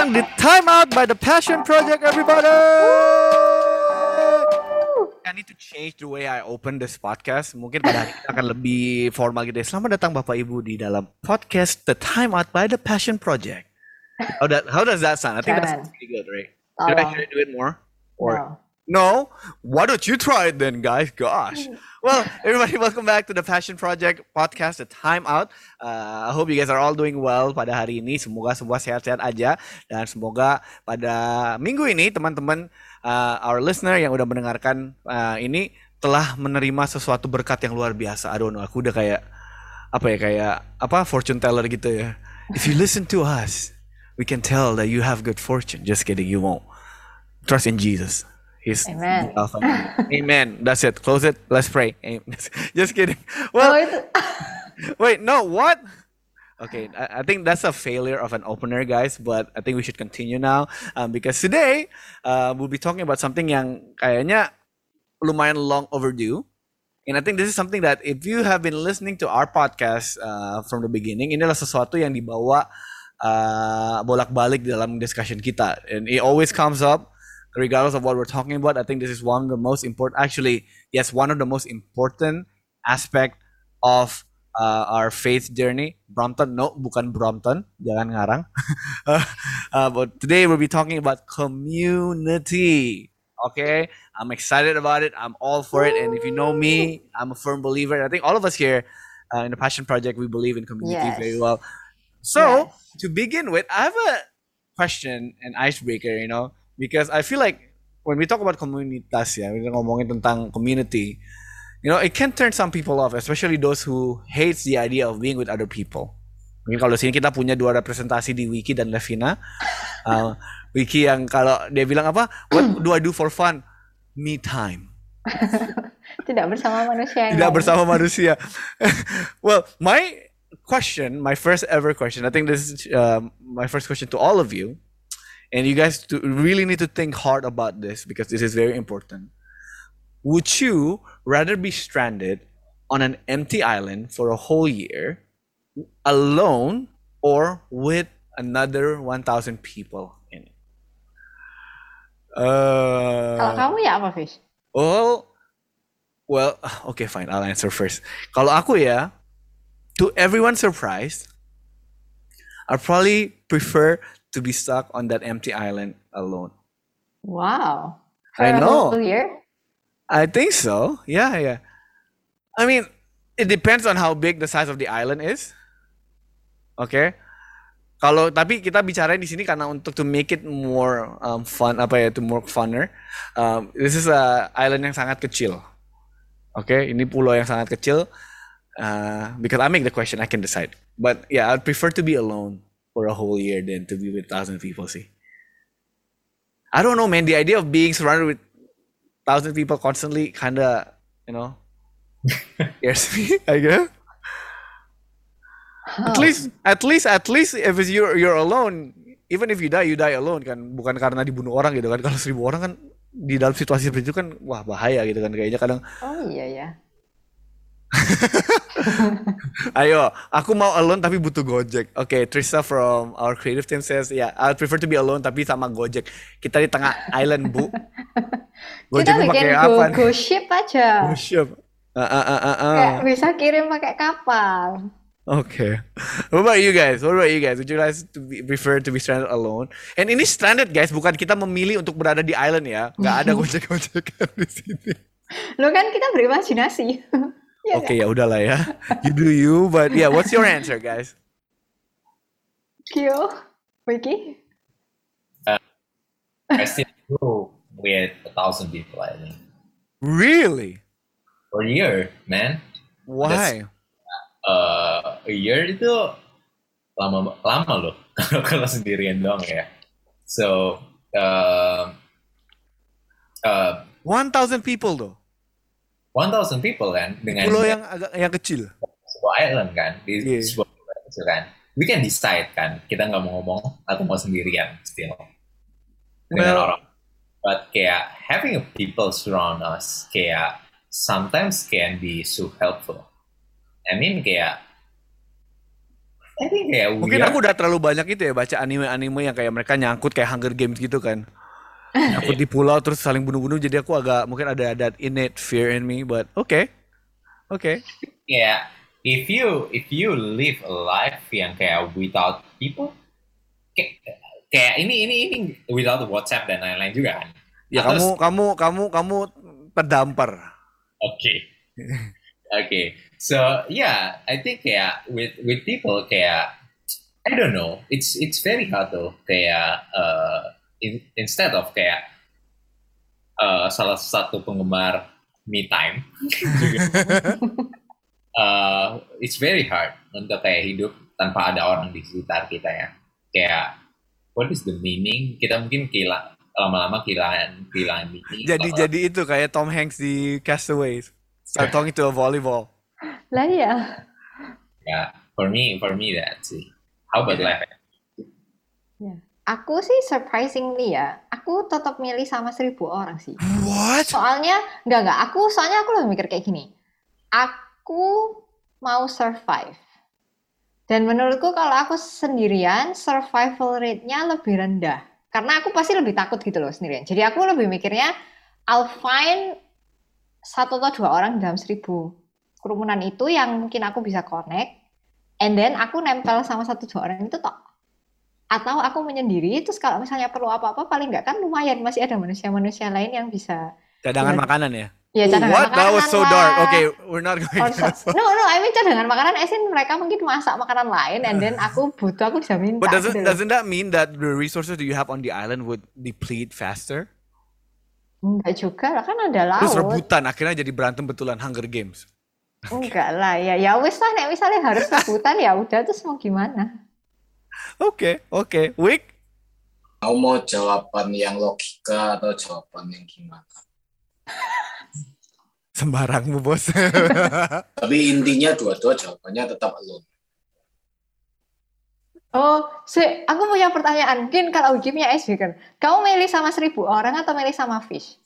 Datang di Time Out by the Passion Project, everybody. I need to change the way I open this podcast. Mungkin pada hari ini akan lebih formal gitu. ya. Selamat datang Bapak Ibu di dalam podcast The Time Out by the Passion Project. How that How does that sound? I think that Keren. sounds pretty good, right? Should I, should I do it more? Or No. No? Why don't you try it then, guys? Gosh. Well, everybody, welcome back to the Passion Project podcast, the Time Out. Uh, I hope you guys are all doing well pada hari ini. Semoga semua sehat-sehat aja dan semoga pada minggu ini teman-teman uh, our listener yang udah mendengarkan uh, ini telah menerima sesuatu berkat yang luar biasa. I don't know, aku udah kayak apa ya kayak apa fortune teller gitu ya. If you listen to us, we can tell that you have good fortune. Just kidding, you won't. Trust in Jesus. He's Amen. the Alpha. Amen. That's it. Close it. Let's pray. Just kidding. Well, wait, no, what? Okay, I, I think that's a failure of an opener, guys. But I think we should continue now um, because today uh, we'll be talking about something yang kayaknya lumayan long overdue. And I think this is something that if you have been listening to our podcast uh, from the beginning, ini adalah sesuatu yang dibawa uh, bolak-balik dalam discussion kita, and it always comes up regardless of what we're talking about. I think this is one of the most important, actually, yes, one of the most important aspect of uh, our faith journey. Brompton, no, bukan Brompton, jangan ngarang. uh, but today we'll be talking about community. Okay, I'm excited about it. I'm all for it. And if you know me, I'm a firm believer. I think all of us here uh, in the Passion Project, we believe in community Yes. very well. So Yes. to begin with, I have a question, an icebreaker, you know, because I feel like when we talk about komunitas, ya, we ngomongin tentang community, you know, it can turn some people off, especially those who hates the idea of being with other people. Mungkin kalau sini kita punya dua representasi di Wiki dan Levina. Uh, Wiki yang kalau dia bilang apa? What do I do for fun? Me time. tidak bersama manusia Tidak bersama manusia. well, my question, my first ever question, I think this is um, my first question to all of you, and you guys really need to think hard about this because this is very important. Would you rather be stranded on an empty island for a whole year, alone, or with another 1,000 people in it? Uh, Kalau kamu ya apa, Fish? Well, well, okay, fine. I'll answer first. Kalau aku ya, to everyone's surprise, I probably prefer to be stuck on that empty island alone. Wow. I For a know. year? I think so. Yeah, yeah. I mean, it depends on how big the size of the island is. Okay. Kalau tapi kita bicara di sini karena untuk to make it more um, fun apa ya, to more funner. Um, this is a island yang sangat kecil. Oke, ini pulau yang sangat kecil. Uh, because I make the question, I can decide. But yeah, I'd prefer to be alone for a whole year than to be with thousand people. See, I don't know, man. The idea of being surrounded with thousand people constantly kind of you know scares me i guess at Oh. least at least at least if it's you're you're alone even if you die you die alone kan bukan karena dibunuh orang gitu kan kalau seribu orang kan di dalam situasi seperti itu kan wah bahaya gitu kan kayaknya kadang Oh iya ya. ayo aku mau alone tapi butuh gojek oke Trista from our creative team says ya I prefer to be alone tapi sama gojek kita di tengah island bu Kita Gojeknya bikin pakai go, apa go ship aja. Oh, siap. Ah, ah, ah, ah, ah. Kayak bisa kirim pakai kapal. Okay. What about you guys? What about you guys? Would you guys to be, prefer to be stranded alone? And ini stranded guys, bukan kita memilih untuk berada di island ya. Nggak ada gojek-gojekan di sini. Lo kan kita berimajinasi. Iya Oke ya udahlah ya. You do you, but yeah, what's your answer guys? Kyo. Wiki? I still go with a thousand people, I think. Really? For a year, man. Why? Uh, a year itu lama lama loh kalau kalau sendirian doang ya. So, uh, uh, 1,000 people tuh. 1,000 people kan dengan Pulau yang agak yang kecil. sebuah island kan di Iya. sebuah pulau kecil kan. We can decide kan kita nggak mau ngomong atau mau sendirian still dengan Well- orang. But kayak having a people surround us kayak sometimes can be so helpful. I mean kayak I think kayak Mungkin are- aku udah terlalu banyak itu ya baca anime-anime yang kayak mereka nyangkut kayak Hunger Games gitu kan. Nyangkut di pulau terus saling bunuh-bunuh jadi aku agak mungkin ada that innate fear in me but okay. Okay. kayak if you if you live a life yang kayak without people kayak, kayak ini ini ini without WhatsApp dan lain-lain juga kan Ya Atau- kamu kamu kamu kamu terdampar. oke oke so yeah I think kayak with with people kayak I don't know it's it's very hard though kayak uh, in- instead of kayak uh, salah satu penggemar me time juga uh, it's very hard untuk kayak hidup tanpa ada orang di sekitar kita ya. Kayak what is the meaning? Kita mungkin kehilangan lama-lama kehilangan kehilangan meaning. Jadi Lama-lama- jadi itu kayak Tom Hanks di Castaways. Start talking to a volleyball. Lah ya. ya for me for me that sih. How about life? Aku sih surprisingly ya, aku tetap milih sama seribu orang sih. What? Soalnya, enggak enggak, aku soalnya aku lebih mikir kayak gini. Aku mau survive. Dan menurutku kalau aku sendirian, survival rate-nya lebih rendah. Karena aku pasti lebih takut gitu loh sendirian. Jadi aku lebih mikirnya, I'll find satu atau dua orang dalam seribu kerumunan itu yang mungkin aku bisa connect. And then aku nempel sama satu dua orang itu tok. Atau aku menyendiri, terus kalau misalnya perlu apa-apa, paling nggak kan lumayan masih ada manusia-manusia lain yang bisa Cadangan Iya. makanan ya? Ya, cadangan What? That was makanan so lah. dark. Okay, we're not going Or so- no, no, I mean cadangan makanan, as in mereka mungkin masak makanan lain, and then aku butuh, aku bisa minta. But doesn't gitu doesn't that mean that the resources that you have on the island would deplete faster? Enggak juga lah, kan ada Terus laut. rebutan akhirnya jadi berantem betulan Hunger Games. Enggak lah, ya ya wis lah, nek misalnya harus rebutan ya udah, terus mau gimana? Oke, oke. Wick? Kamu mau jawaban yang logika atau jawaban yang gimana? Sembarangmu, Bos. Tapi intinya dua-dua jawabannya tetap alone. Oh, si, aku punya pertanyaan. Mungkin kalau ujungnya es kan, kamu milih sama seribu orang atau milih sama fish?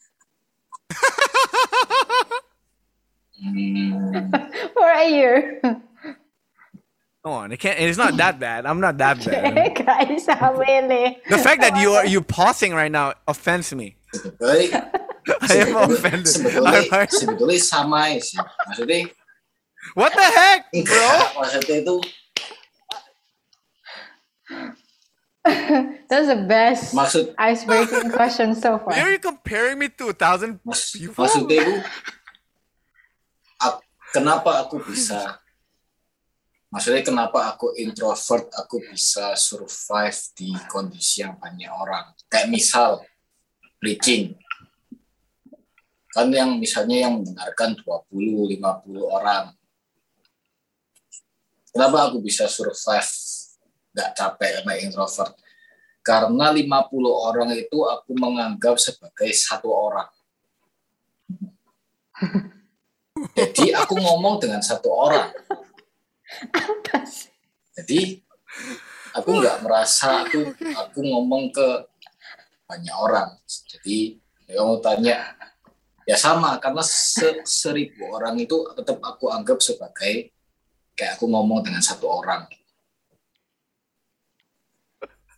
Hmm, For a year. Come on, it can't. It's not that bad. I'm not that bad. Gak bisa milih. The fact that you are you pausing right now offends me. sebetulnya I am offended. sebetulnya, sebetulnya sama sih. Maksudnya what the heck, bro? enggak, maksudnya itu That's the best maksud ice-breaking question so far. Are you comparing me to a thousand mas, people? maksudnya itu kenapa aku bisa maksudnya kenapa aku introvert aku bisa survive di kondisi yang banyak orang? Kayak misal bleaching. Kan yang misalnya yang mendengarkan 20 50 orang. Kenapa aku bisa survive? Nggak capek karena introvert. Karena 50 orang itu aku menganggap sebagai satu orang. Jadi aku ngomong dengan satu orang Apa sih? jadi aku nggak merasa aku aku ngomong ke banyak orang jadi kamu tanya ya sama karena se- seribu orang itu tetap aku anggap sebagai kayak aku ngomong dengan satu orang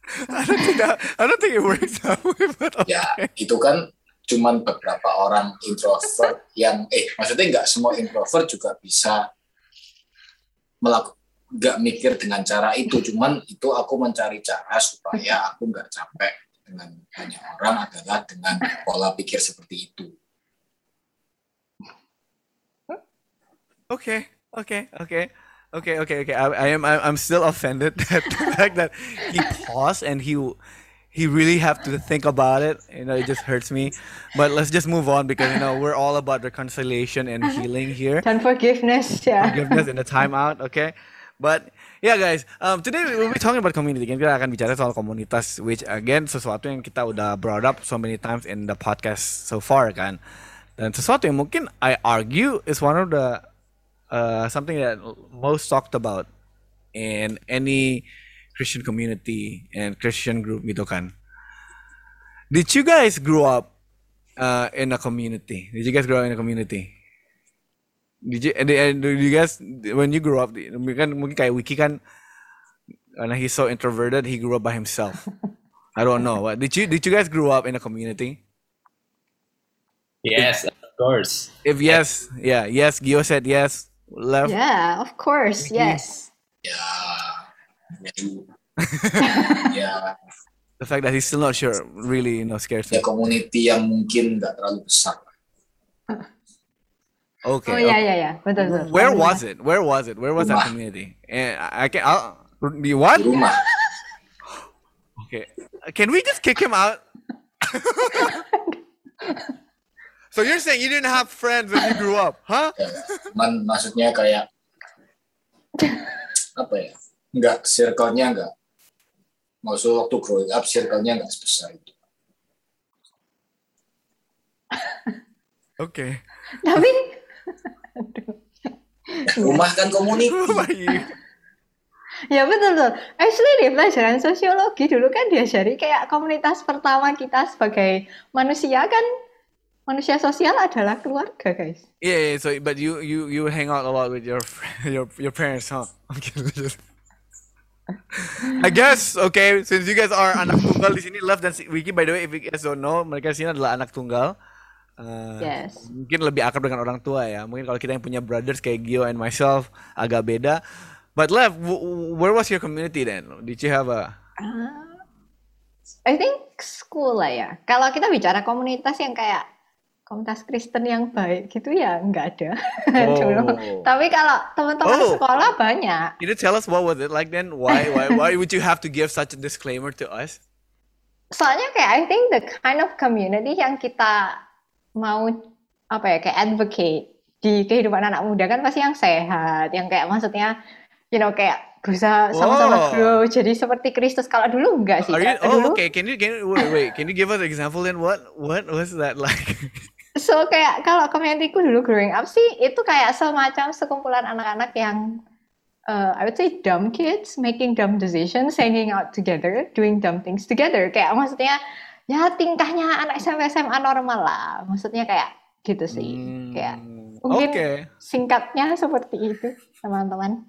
I don't think that. I don't think it works that way. But ya itu kan cuman beberapa orang introvert yang eh maksudnya nggak semua introvert juga bisa melakukan nggak mikir dengan cara itu cuman itu aku mencari cara supaya aku nggak capek dengan banyak orang adalah dengan pola pikir seperti itu okay, okay, okay, okay, okay, okay. I, I am. I'm still offended at the fact that he paused and he he really have to think about it. You know, it just hurts me. But let's just move on because you know we're all about reconciliation and healing here. And forgiveness ya. forgiveness in the timeout, okay? But yeah, guys, um, today we'll be talking about community. Again, kita akan bicara soal komunitas, which again sesuatu yang kita udah brought up so many times in the podcast so far, kan? Dan sesuatu yang mungkin I argue is one of the uh, something that most talked about in any Christian community and Christian group, gitu kan? Did you guys grow up uh, in a community? Did you guys grow up in a community? Did you, and, and do you guys when you grow up, kan mungkin kayak Wiki kan karena he's so introverted, he grew up by himself. I don't know. What did you did you guys grow up in a community? Yes, of course. If yes, yeah, yes. Gio said yes. Left. Yeah, of course. Yes. Ya, ya, The fact that he's still not sure really, you know, scares ya me. community yang mungkin nggak terlalu besar. Okay. Oh ya ya ya, betul betul. Where was it? Where was it? Where was that community? And I I can. I'll, the what? Rumah. Okay. Can we just kick him out? so you're saying you didn't have friends when you grew up, huh? Ya, cuman maksudnya kayak apa ya? Nggak circle-nya nggak. Maksud waktu growing up circle-nya nggak sebesar itu. Okay. Tapi Rumah kan about you? ya betul betul. Actually di pelajaran sosiologi dulu kan diajari kayak komunitas pertama kita sebagai manusia kan manusia sosial adalah keluarga guys. Yeah, yeah. So, but you you you hang out a lot with your your your parents, huh? I'm kidding. I guess okay. Since you guys are anak tunggal di sini, Love dan Wiki. By the way, if you guys don't know, mereka di sini adalah anak tunggal. Uh, Yes. Mungkin lebih akrab dengan orang tua ya. Mungkin kalau kita yang punya brothers kayak Gio and myself agak beda. But Lev, w- where was your community then? Did you have a? Ah, I think school lah ya. Kalau kita bicara komunitas yang kayak komunitas Kristen yang baik gitu ya nggak ada dulu. Oh. Tapi kalau teman-teman Oh. sekolah banyak. Can you tell us what was it like then? Why why why would you have to give such a disclaimer to us? Soalnya kayak I think the kind of community yang kita mau apa ya kayak advocate di kehidupan anak muda kan pasti yang sehat, yang kayak maksudnya you know kayak berusaha sama-sama Oh. grow jadi seperti Kristus. Kalau dulu enggak sih. Are you? Kalau Oh, dulu okay. Can you can you, wait, wait? Can you give us an example then? What what was that like? So kayak kalau communityku dulu growing up sih itu kayak semacam sekumpulan anak-anak yang uh, I would say dumb kids making dumb decisions, hanging out together, doing dumb things together. Kayak maksudnya ya tingkahnya anak SMP SMA normal lah. Maksudnya kayak gitu sih. Kayak Hmm, mungkin- okay. singkatnya seperti itu teman-teman.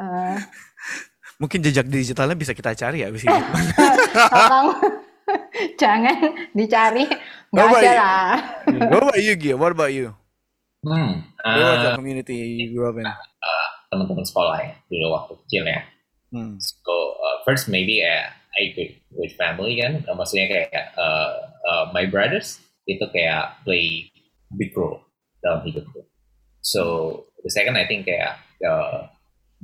Uh, Mungkin jejak digitalnya bisa kita cari ya abis ini. jangan dicari nggak ada you? lah. what about you, Gio? What about you? Hmm. Where was the uh, community you grew up in? teman-teman sekolah ya dulu waktu kecil ya. Hmm. So uh, first maybe uh, I ikut with family kan, Uh, maksudnya kayak uh, uh, my brothers itu kayak play big role dalam hidupku. So the second I think kayak uh,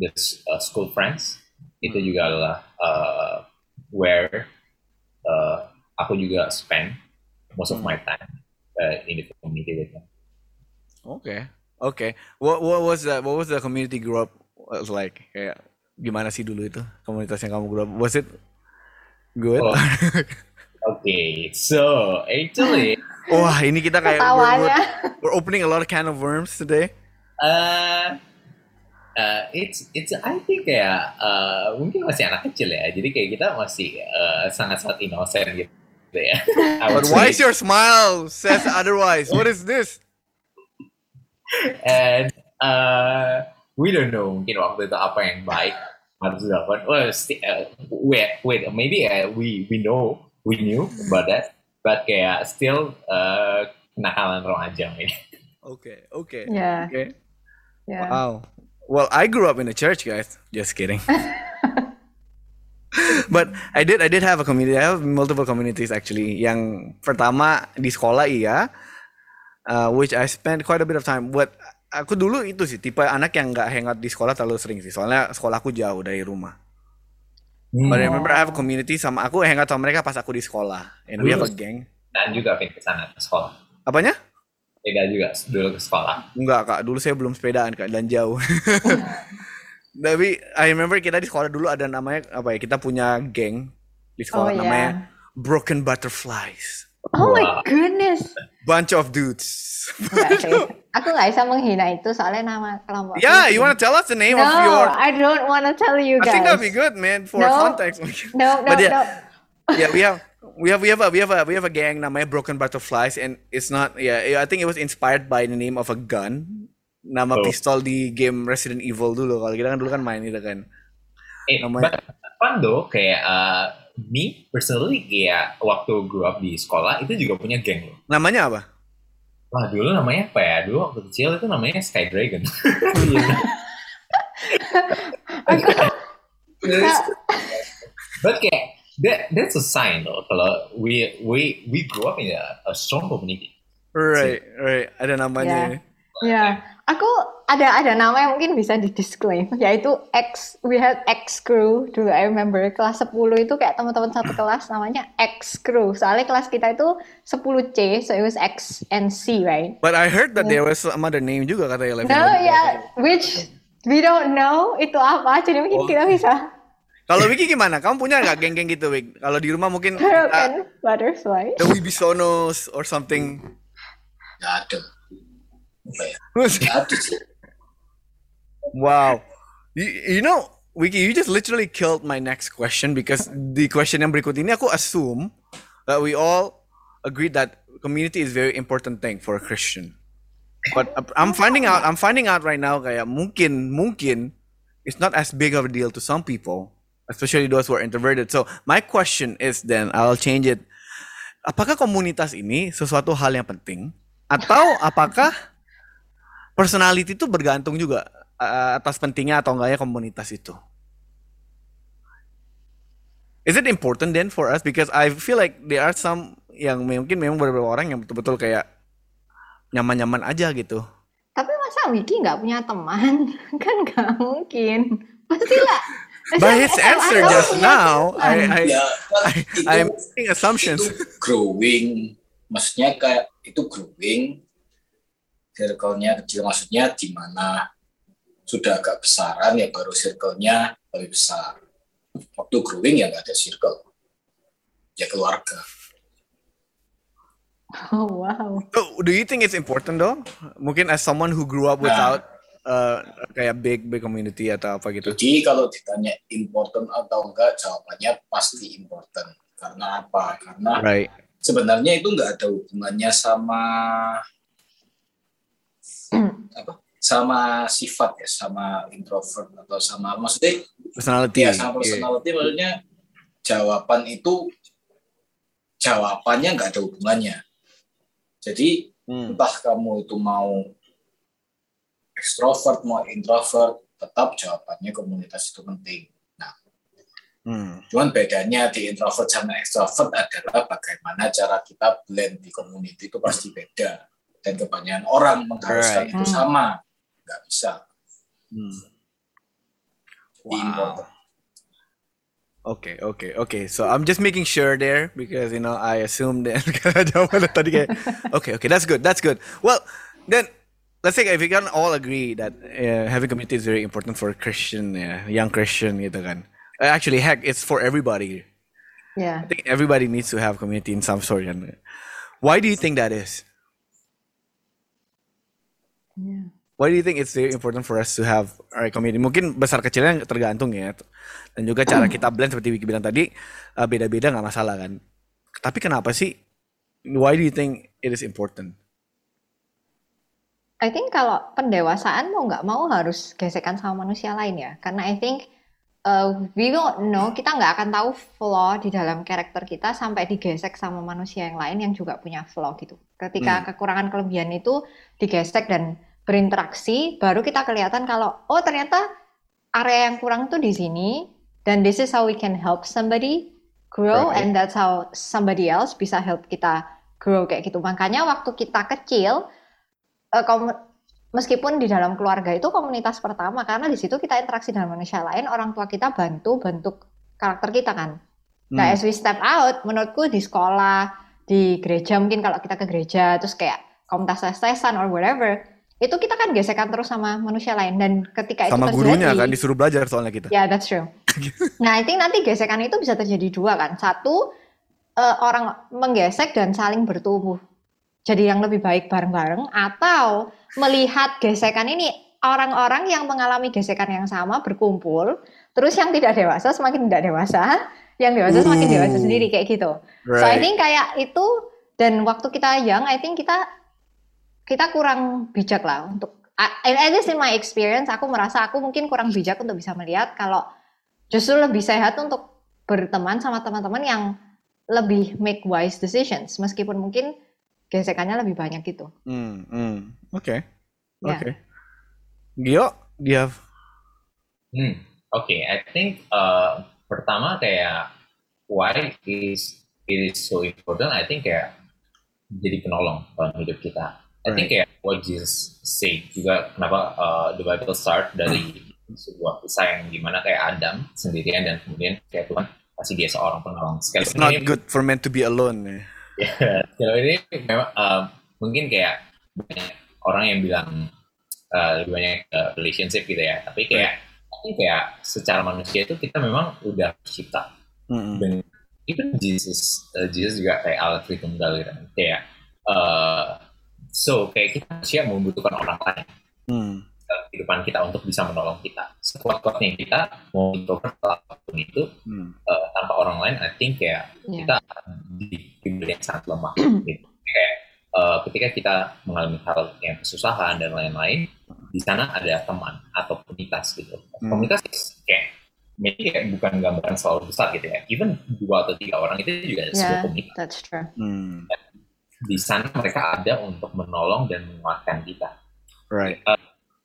the uh, school friends itu juga adalah uh, where uh, aku juga spend most of my time uh, in the community with them. Okay. Okay. What what was that? What was the community grew up was like? Kayak gimana sih dulu itu komunitas yang kamu grew up? Was it good? Oh. Okay, so actually. Wah, ini kita kayak we're, we're, we're opening a lot of can of worms today. Uh, uh, it's it's I think kayak uh, mungkin masih anak kecil ya, jadi kayak kita masih uh, sangat-sangat innocent gitu ya. But why is your smile says otherwise? What is this? And uh, we don't know mungkin waktu itu apa yang baik harus dilakukan. Well, sti- uh, wait, wait, maybe uh, we we know we knew about that, but kayak still uh, kenakalan remaja ini. Okay. Okay. Ya, Okay. ya. Wow. Well, I grew up in a church, guys. Just kidding. but I did I did have a community. I have multiple communities actually. Yang pertama di sekolah iya, uh, which I spent quite a bit of time. Buat aku dulu itu sih tipe anak yang nggak hangout di sekolah terlalu sering sih. Soalnya sekolahku jauh dari rumah. But I remember I have a community sama aku hangout sama mereka pas aku di sekolah. And we have a gang. Dan juga ke sana ke sekolah. Apanya? Beda juga dulu ke sekolah. Enggak kak, dulu saya belum sepedaan kak dan jauh. Tapi I remember kita di sekolah dulu ada namanya apa ya? Kita punya geng di Oh sekolah ya. namanya Broken Butterflies. Oh my Wah. goodness. Bunch of dudes. Enggak sih. Aku nggak bisa menghina itu soalnya nama kelompok. yeah, you wanna tell us the name No, of your? I don't want to tell you I guys. think that'd be good, man, for No. context. No, no, But yeah. no. yeah, we have we have we have a we have a we have a gang namanya Broken Butterflies and it's not yeah I think it was inspired by the name of a gun nama Oh. pistol di game Resident Evil dulu kalau kita kan dulu kan main itu kan Eh, Namanya- fun though, kayak uh, me personally kayak waktu grew up di sekolah itu juga punya geng loh. Namanya apa? Wah dulu namanya apa ya? Dulu waktu kecil itu namanya Sky Dragon. Aku But kayak that that's a sign loh kalau we we we grew up in a, a strong community. Right, right. Ada namanya. Ya. ini. ya, aku ada ada nama yang mungkin bisa di disclaim yaitu X we had X crew dulu I remember kelas 10 itu kayak teman-teman satu kelas namanya X crew. Soalnya kelas kita itu 10C so it was X and C, right? But I heard that there was some other name juga katanya. like, No, ya, which we don't know itu apa. Jadi mungkin Oh. kita bisa Kalau Wiki gimana? Kamu punya nggak geng-geng gitu, Wik? Kalau di rumah mungkin Girl kita, and butterfly. the Wibisonos or something. Nggak ada. Ya? Nggak ada sih. wow. You, you know, Wiki, you just literally killed my next question because the question yang berikut ini aku assume that we all agree that community is very important thing for a Christian. But I'm finding out, I'm finding out right now kayak mungkin, mungkin it's not as big of a deal to some people, especially those who are introverted. So my question is then, I'll change it. Apakah komunitas ini sesuatu hal yang penting atau apakah personality itu bergantung juga uh, atas pentingnya atau enggaknya komunitas itu? Is it important then for us? Because I feel like there are some yang mungkin memang beberapa orang yang betul-betul kayak nyaman-nyaman aja gitu. Tapi masa Wiki nggak punya teman? Kan nggak mungkin. Pastilah. By his answer just now. I, I, Ya, kan I, itu, I'm making assumptions. itu growing. Maksudnya kayak itu growing. Circle-nya kecil. Maksudnya di mana sudah agak besaran ya baru circle-nya lebih besar. Waktu growing ya nggak ada circle. Ya keluarga. Oh wow. So, do you think it's important though? Mungkin as someone who grew up without uh, kayak big big community atau apa gitu. Jadi kalau ditanya important atau enggak, jawabannya pasti important. Karena apa? Karena Right. sebenarnya itu enggak ada hubungannya sama apa? Sama sifat ya, sama introvert atau sama maksudnya Personality. ya sama Yeah. personality maksudnya jawaban itu jawabannya enggak ada hubungannya. Jadi Hmm. entah kamu itu mau ekstrovert mau introvert, tetap jawabannya komunitas itu penting. Hmm. Cuman bedanya di introvert sama extrovert adalah bagaimana cara kita blend di community itu pasti beda. Dan kebanyakan orang mengharuskan Right. itu sama. Nggak bisa. Hmm. Wow. Okay, okay, okay. So I'm just making sure there because you know I assumed that okay, okay, that's good, that's good. Well, then let's say if we can all agree that uh, having community is very important for a Christian, yeah, young Christian gitu kan. Uh, Actually, heck, it's for everybody. Yeah. I think everybody needs to have community in some sort. kan. Why do you think that is? Yeah. Why do you think it's very important for us to have our community? Mungkin besar kecilnya tergantung ya. Dan juga cara kita blend seperti Wiki bilang tadi uh, beda-beda nggak masalah kan. Tapi kenapa sih? Why do you think it is important? I think kalau pendewasaan mau nggak mau harus gesekan sama manusia lain ya. Karena I think uh, we don't know, kita nggak akan tahu flaw di dalam karakter kita sampai digesek sama manusia yang lain yang juga punya flaw gitu. Ketika kekurangan kelebihan itu digesek dan berinteraksi, baru kita kelihatan kalau oh ternyata area yang kurang tuh di sini dan this is how we can help somebody grow Right. and that's how somebody else bisa help kita grow kayak gitu. Makanya waktu kita kecil eh, meskipun di dalam keluarga itu komunitas pertama karena di situ kita interaksi dengan manusia lain, orang tua kita bantu bentuk karakter kita kan. Nah, Hmm. as we step out, menurutku di sekolah, di gereja mungkin kalau kita ke gereja terus kayak komunitas les-lesan or whatever, itu kita kan gesekan terus sama manusia lain dan ketika Sama itu gurunya terjadi, kan disuruh belajar soalnya kita. Ya, that's true. Nah, I think nanti gesekan itu bisa terjadi dua kan. Satu, eh, orang menggesek dan saling bertumbuh. Jadi yang lebih baik bareng-bareng. Atau melihat gesekan ini, orang-orang yang mengalami gesekan yang sama berkumpul. Terus yang tidak dewasa semakin tidak dewasa. Yang dewasa semakin Ooh. dewasa sendiri kayak gitu. So I Right. think kayak itu, dan waktu kita young, I think kita kita kurang bijak lah untuk at least in my experience aku merasa aku mungkin kurang bijak untuk bisa melihat kalau justru lebih sehat untuk berteman sama teman-teman yang lebih make wise decisions meskipun mungkin gesekannya lebih banyak gitu. Hmm, hmm. Oke. Ya. Oke. Gio, dia Hmm, oke. I think uh, pertama kayak why is it is so important? I think kayak jadi penolong dalam hidup kita. I think kayak what Jesus say juga kenapa uh, the Bible start dari sebuah kisah yang gimana kayak Adam sendirian dan kemudian kayak Tuhan kasih dia seorang penolong. Sekali it's not good for men to be alone. eh. Ya, kalau ini memang uh, mungkin kayak banyak orang yang bilang uh, lebih banyak ke relationship gitu ya. Tapi kayak tapi kayak secara manusia itu kita memang udah cipta Mm-mm. dan even Jesus uh, Jesus juga kayak alat tunggal gitu kan. Kayak uh, so kayak kita manusia membutuhkan orang lain Hmm. dalam kehidupan kita untuk bisa menolong kita. Sekuat-kuatnya kita mau introvert atau apa pun itu Hmm. uh, tanpa orang lain, I think kayak Iya. kita di pribadi yang sangat lemah. gitu. Kayak uh, ketika kita mengalami hal yang kesusahan dan lain-lain, di sana ada teman atau komunitas gitu. Hmm. Komunitas kayak maybe kayak bukan gambaran selalu besar gitu ya. Even dua atau tiga orang itu juga sebuah Yeah, komunitas. that's true. Hmm. Di sana mereka ada untuk menolong dan menguatkan kita. Right.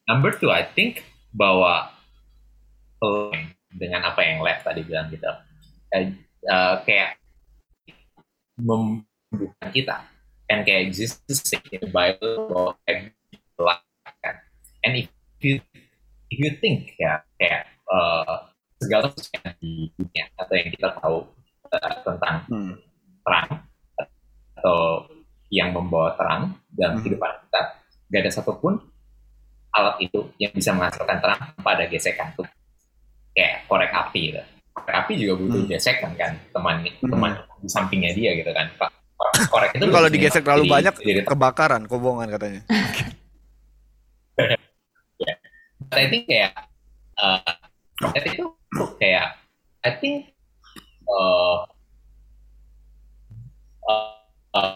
Number two, I think bahwa dengan apa yang Lev tadi bilang gitu, Eh, eh, kayak membutuhkan kita, and kayak Jesus say in the Bible bahwa kan. And if you if you think ya kayak eh, segala sesuatu yang di dunia atau yang kita tahu eh, tentang Hmm. terang atau yang membawa terang dalam Hmm. kehidupan kita, gak ada satupun alat itu yang bisa menghasilkan terang tanpa ada gesekan tuh kayak korek api gitu. Korek api juga butuh Hmm. gesekan kan teman Hmm. teman di sampingnya dia gitu kan Pak, korek itu kalau digesek terlalu jadi- banyak jadi kebakaran, kobongan katanya. But I think kayak uh, I think itu kayak I think uh, uh,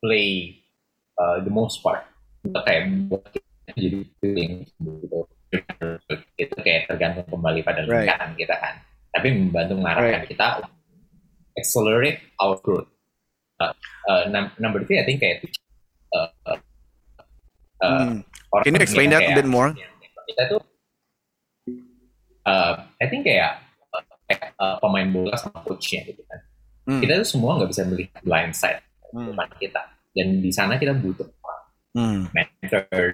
play uh, the most part kayak jadi feeling gitu itu kayak tergantung kembali pada Right. lingkaran kita kan tapi membantu mengarahkan kita accelerate our growth uh, uh, num- number three I think kayak uh, uh, uh, Hmm. orang Can you explain that a kayak- bit more? Kita tuh, uh, I think kayak, uh, kayak uh, pemain bola sama coachnya gitu kan. Hmm. Kita tuh semua nggak bisa melihat blind side Hmm. depan kita. Dan di sana kita butuh Hmm. mentor,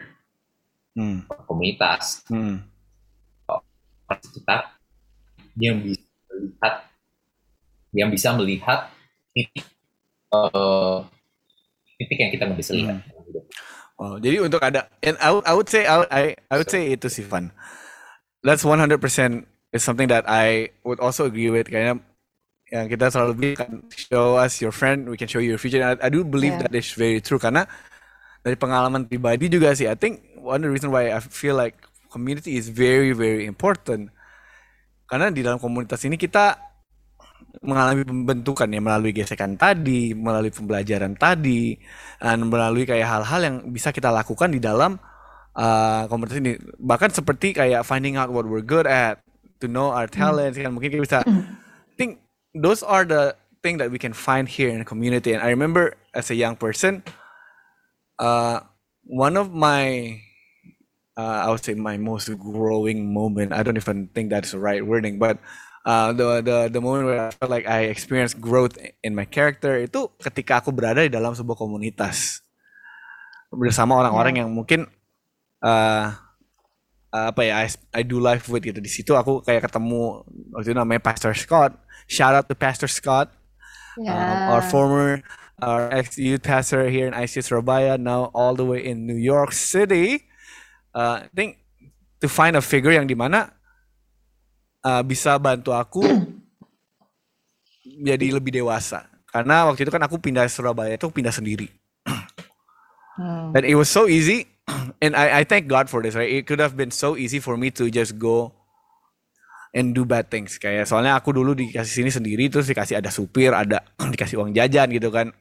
Hmm. komunitas, Hmm. kita yang bisa melihat, yang bisa melihat titik, uh, titik yang kita nggak bisa lihat. Oh, jadi untuk ada and I would, I would say I, would- I I would say itu sih Van. That's 100% is something that I would also agree with kayaknya yang kita selalu bilang show us your friend, we can show you your future. And I, I do believe Yeah. that is very true karena dari pengalaman pribadi juga sih. I think one of the reason why I feel like community is very very important karena di dalam komunitas ini kita mengalami pembentukan ya melalui gesekan tadi, melalui pembelajaran tadi, dan melalui kayak hal-hal yang bisa kita lakukan di dalam uh, komunitas ini. Bahkan seperti kayak finding out what we're good at, to know our talents, kan mungkin kita bisa. I think those are the thing that we can find here in the community. And I remember as a young person, uh, one of my uh, I would say my most growing moment. I don't even think that's the right wording, but uh, the the the moment where I felt like I experienced growth in my character itu ketika aku berada di dalam sebuah komunitas bersama orang-orang yang mungkin uh, apa ya I, I do life with gitu di situ aku kayak ketemu waktu itu namanya Pastor Scott shout out to Pastor Scott Ya. um, our former our ex youth pastor here in ICU Surabaya, now all the way in New York City. Uh, I think to find a figure yang di mana uh, bisa bantu aku jadi lebih dewasa. Karena waktu itu kan aku pindah Surabaya itu pindah sendiri. Hmm. And it was so easy, and I, I thank God for this. Right, it could have been so easy for me to just go and do bad things. Kayak soalnya aku dulu dikasih sini sendiri, terus dikasih ada supir, ada dikasih uang jajan gitu kan.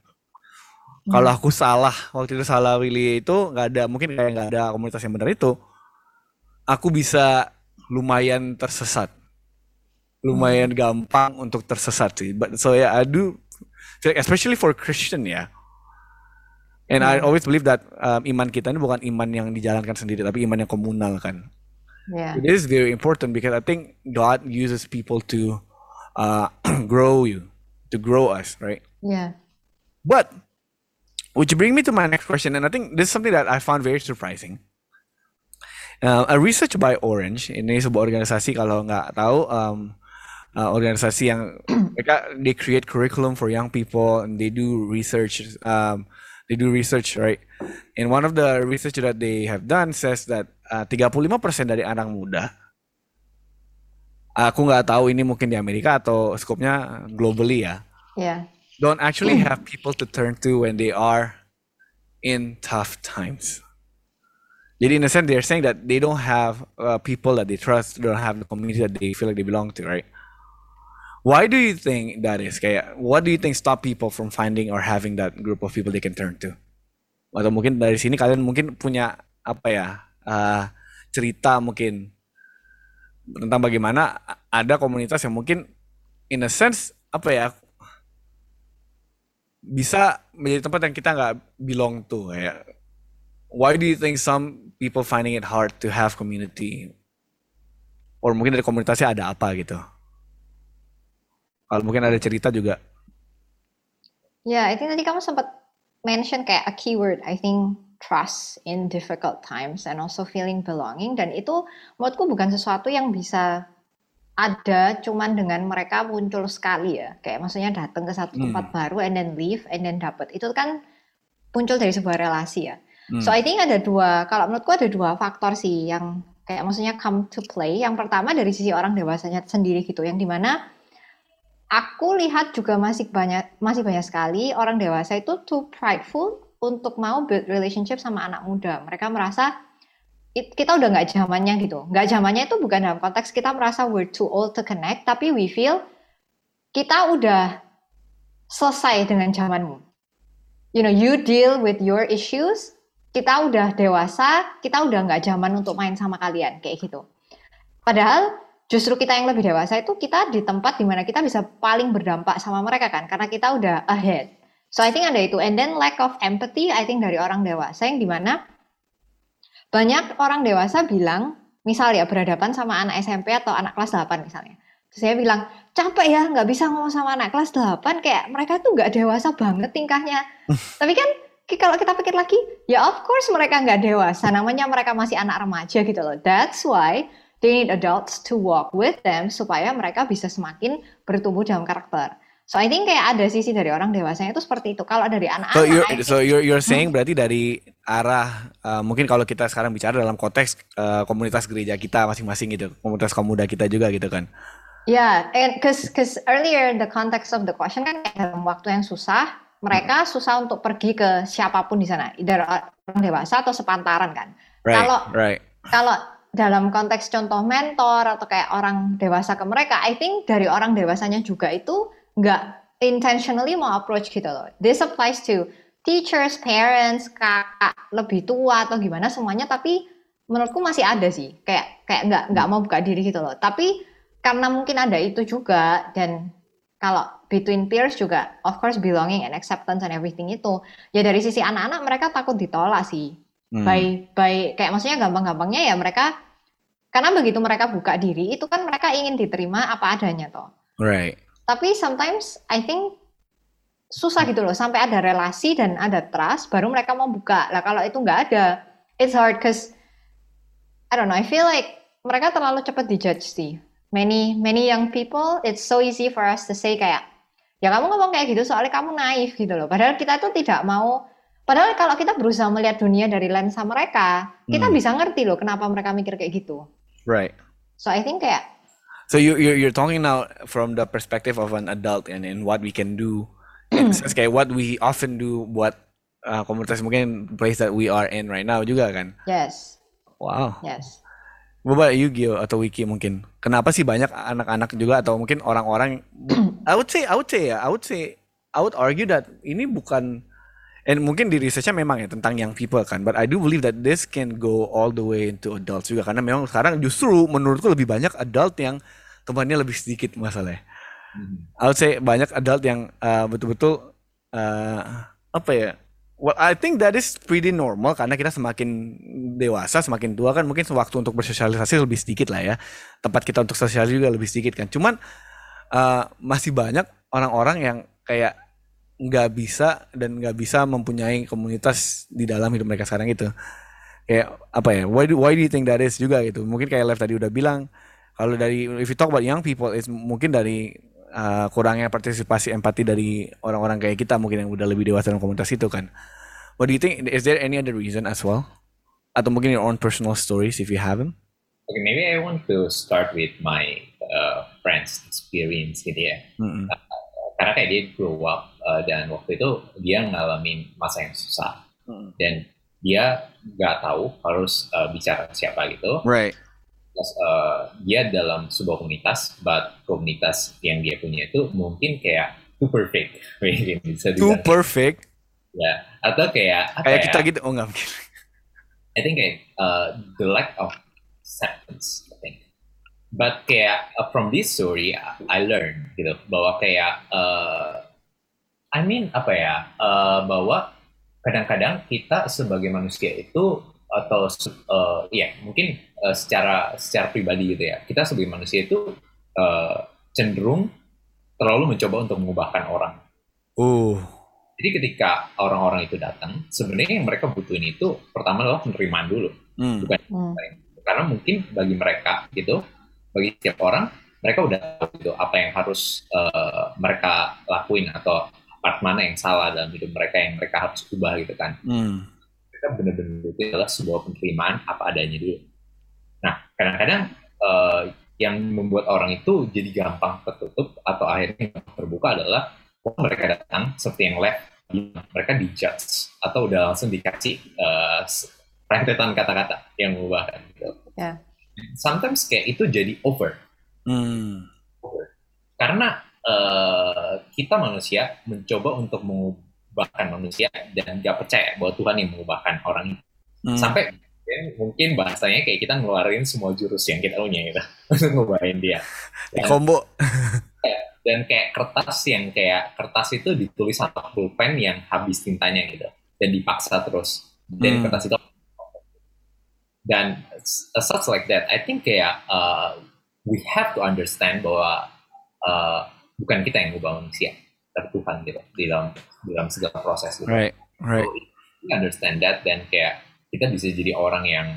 Kalau aku salah waktu itu salah Willy itu nggak ada mungkin kayak nggak ada komunitas yang benar itu, aku bisa lumayan tersesat. lumayan gampang untuk tersesat sih. But so yeah, I do especially for Christian ya. And I always believe that um, iman kita ini bukan iman yang dijalankan sendiri, tapi iman yang komunal kan. Yeah. It is very important because I think God uses people to uh, grow you, to grow us, right? Yeah. But which bring me to my next question, and I think this is something that I found very surprising. Uh, a research by Orange, ini sebuah organisasi kalau nggak tahu, um, uh, organisasi yang mereka they create curriculum for young people and they do research. Um, they do research, right? And one of the research that they have done says that uh, 35% dari anak muda aku nggak tahu ini mungkin di Amerika atau skopnya globally ya Yeah. Don't actually have people to turn to when they are in tough times. Jadi in a sense they're saying that they don't have uh, people that they trust, they don't have the community that they feel like they belong to, right? Why do you think that is? Kayak what do you think stop people from finding or having that group of people they can turn to? Atau mungkin dari sini kalian mungkin punya apa ya uh, cerita mungkin tentang bagaimana ada komunitas yang mungkin in a sense apa ya bisa menjadi tempat yang kita nggak belong to ya. Why do you think some people finding it hard to have community? Or mungkin dari komunitasnya ada apa gitu? Kalau mungkin ada cerita juga. Yeah, I think tadi kamu sempat mention kayak a keyword, I think trust in difficult times and also feeling belonging dan itu menurutku bukan sesuatu yang bisa ada cuman dengan mereka muncul sekali ya. Kayak maksudnya datang ke satu Hmm. tempat baru and then leave and then dapat. Itu kan muncul dari sebuah relasi ya. Hmm. So I think ada dua, kalau menurutku ada dua faktor sih yang kayak maksudnya come to play. Yang pertama dari sisi orang dewasanya sendiri gitu, yang di mana aku lihat juga masih banyak masih banyak sekali orang dewasa itu too prideful untuk mau build relationship sama anak muda. Mereka merasa it- kita udah nggak zamannya gitu. Nggak zamannya itu bukan dalam konteks kita merasa we're too old to connect, tapi we feel kita udah selesai dengan zamanmu. You know, you deal with your issues, kita udah dewasa, kita udah nggak zaman untuk main sama kalian, kayak gitu. Padahal justru kita yang lebih dewasa itu kita di tempat di mana kita bisa paling berdampak sama mereka kan, karena kita udah ahead. So I think ada itu, and then lack of empathy, I think dari orang dewasa yang di mana banyak orang dewasa bilang, misal ya berhadapan sama anak SMP atau anak kelas 8 misalnya. Terus saya bilang, capek ya nggak bisa ngomong sama anak kelas 8, kayak mereka tuh nggak dewasa banget tingkahnya. Tapi kan kalau kita pikir lagi, ya of course mereka nggak dewasa, namanya mereka masih anak remaja gitu loh. That's why they need adults to walk with them supaya mereka bisa semakin bertumbuh dalam karakter. So I think kayak ada sisi dari orang dewasanya itu seperti itu. Kalau dari anak-anak, So you're think- so you're you're saying berarti dari arah uh, mungkin kalau kita sekarang bicara dalam konteks uh, komunitas gereja kita masing-masing gitu, komunitas kaum muda kita juga gitu kan. Yeah, and cause, cause earlier the context of the question kan dalam waktu yang susah, mereka susah untuk pergi ke siapa pun di sana, either orang dewasa atau sepantaran kan. Right, Kalau- right. Kalau dalam konteks contoh mentor atau kayak orang dewasa ke mereka, I think dari orang dewasanya juga itu nggak intentionally mau approach gitu loh. This applies to teachers, parents, kakak lebih tua atau gimana semuanya, tapi menurutku masih ada sih, kayak kayak nggak nggak mau buka diri gitu loh. Tapi karena mungkin ada itu juga dan kalau between peers juga of course belonging and acceptance and everything itu ya dari sisi anak-anak mereka takut ditolak sih Hmm. by by kayak maksudnya gampang-gampangnya ya mereka karena begitu mereka buka diri itu kan mereka ingin diterima apa adanya toh Right. Tapi sometimes I think susah gitu loh. Sampai ada relasi dan ada trust baru mereka mau buka. Lah kalau itu nggak ada it's hard cause I don't know I feel like mereka terlalu cepat dijudge sih. Many many young people it's so easy for us to say kayak ya kamu ngomong kayak gitu soalnya kamu naif gitu loh. Padahal kita tuh tidak mau padahal kalau kita berusaha melihat dunia dari lensa mereka kita Hmm. bisa ngerti loh kenapa mereka mikir kayak gitu. Right. so I think kayak So you you're, you're talking now from the perspective of an adult and and what we can do. In sense, kayak what we often do buat uh, komunitas mungkin place that we are in right now juga kan. yes Wow. yes Coba you Gio atau Wiki mungkin. Kenapa sih banyak anak-anak juga atau mungkin orang-orang I would say I would say ya, I would say I would argue that ini bukan and mungkin di researchnya memang ya tentang young people kan, but I do believe that this can go all the way into adults juga karena memang sekarang justru menurutku lebih banyak adult yang temannya lebih sedikit masalahnya. Mhm. I would say banyak adult yang uh, betul-betul uh, apa ya? Well, I think that is pretty normal karena kita semakin dewasa, semakin tua kan mungkin waktu untuk bersosialisasi lebih sedikit lah ya. Tempat kita untuk sosialisasi juga lebih sedikit kan. Cuman uh, masih banyak orang-orang yang kayak nggak bisa dan nggak bisa mempunyai komunitas di dalam hidup mereka sekarang itu. Kayak apa ya? Why do, why do you think that is juga gitu? Mungkin kayak Lev tadi udah bilang kalau dari if you talk about young people is mungkin dari uh, kurangnya partisipasi empati dari orang-orang kayak kita mungkin yang udah lebih dewasa dalam komunitas itu kan. What do you think? Is there any other reason as well? Atau mungkin your own personal stories if you have them? Okay, maybe I want to start with my uh, friends experience gitu ya. Mm-mm. Karena kayak dia grow up uh, dan waktu itu dia ngalamin masa yang susah Mm. dan dia nggak tahu harus uh, bicara siapa gitu. Right. Terus, uh, dia dalam sebuah komunitas, but komunitas yang dia punya itu mungkin kayak too perfect, bisa Too dibilang. perfect. ya. Atau kayak apa Kayak ya? kita gitu. Oh enggak mungkin. I think kayak uh, the lack of acceptance, I think. But kayak uh, from this story, I- I learned gitu bahwa kayak, uh, I mean apa ya, uh, bahwa kadang-kadang kita sebagai manusia itu atau uh, ya mungkin uh, secara secara pribadi gitu ya, kita sebagai manusia itu uh, cenderung terlalu mencoba untuk mengubahkan orang. Uh. Jadi ketika orang-orang itu datang, sebenarnya yang mereka butuhin itu pertama adalah penerimaan dulu Hmm. Hmm. karena mungkin bagi mereka gitu bagi setiap orang mereka udah tahu gitu apa yang harus eh, mereka lakuin atau part mana yang salah dalam hidup mereka yang mereka harus ubah gitu kan Hmm. mereka benar-benar itu adalah sebuah penerimaan apa adanya dulu nah kadang-kadang eh, yang membuat orang itu jadi gampang tertutup atau akhirnya terbuka adalah waktu mereka datang seperti yang lab mereka dijudge atau udah langsung dikasih eh, rentetan kata-kata yang mengubahkan gitu. Ya. Sometimes kayak itu jadi over Hmm. karena eh, kita manusia mencoba untuk mengubahkan manusia dan nggak percaya bahwa Tuhan yang mengubahkan orang itu. Hmm. sampai mungkin, mungkin bahasanya kayak kita ngeluarin semua jurus yang kita punya gitu untuk ngubahin dia Di combo. dan kayak kertas yang kayak kertas itu ditulis sama pulpen yang habis tintanya gitu dan dipaksa terus dan Hmm. kertas itu dan s- such like that I think kayak uh, we have to understand bahwa uh, bukan kita yang mengubah manusia tapi Tuhan gitu di dalam di dalam segala proses gitu. Right. Right. So, we understand that dan kayak kita bisa jadi orang yang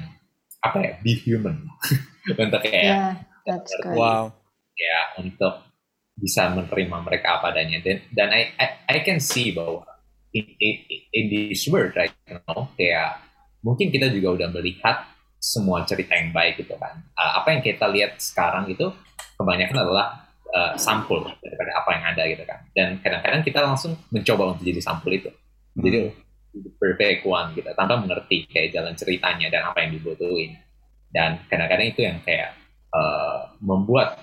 apa ya be human untuk kayak Yeah, that's good. Wow. ya untuk bisa menerima mereka apa adanya dan dan I I, I can see bahwa in, in, in this world right now kayak mungkin kita juga udah melihat semua cerita yang baik gitu kan Uh, apa yang kita lihat sekarang itu kebanyakan adalah uh, sampul daripada apa yang ada gitu kan. Dan kadang-kadang kita langsung mencoba untuk jadi sampul itu. Jadi the perfect one gitu tanpa mengerti kayak jalan ceritanya dan apa yang dibutuhin. Dan kadang-kadang itu yang kayak uh, membuat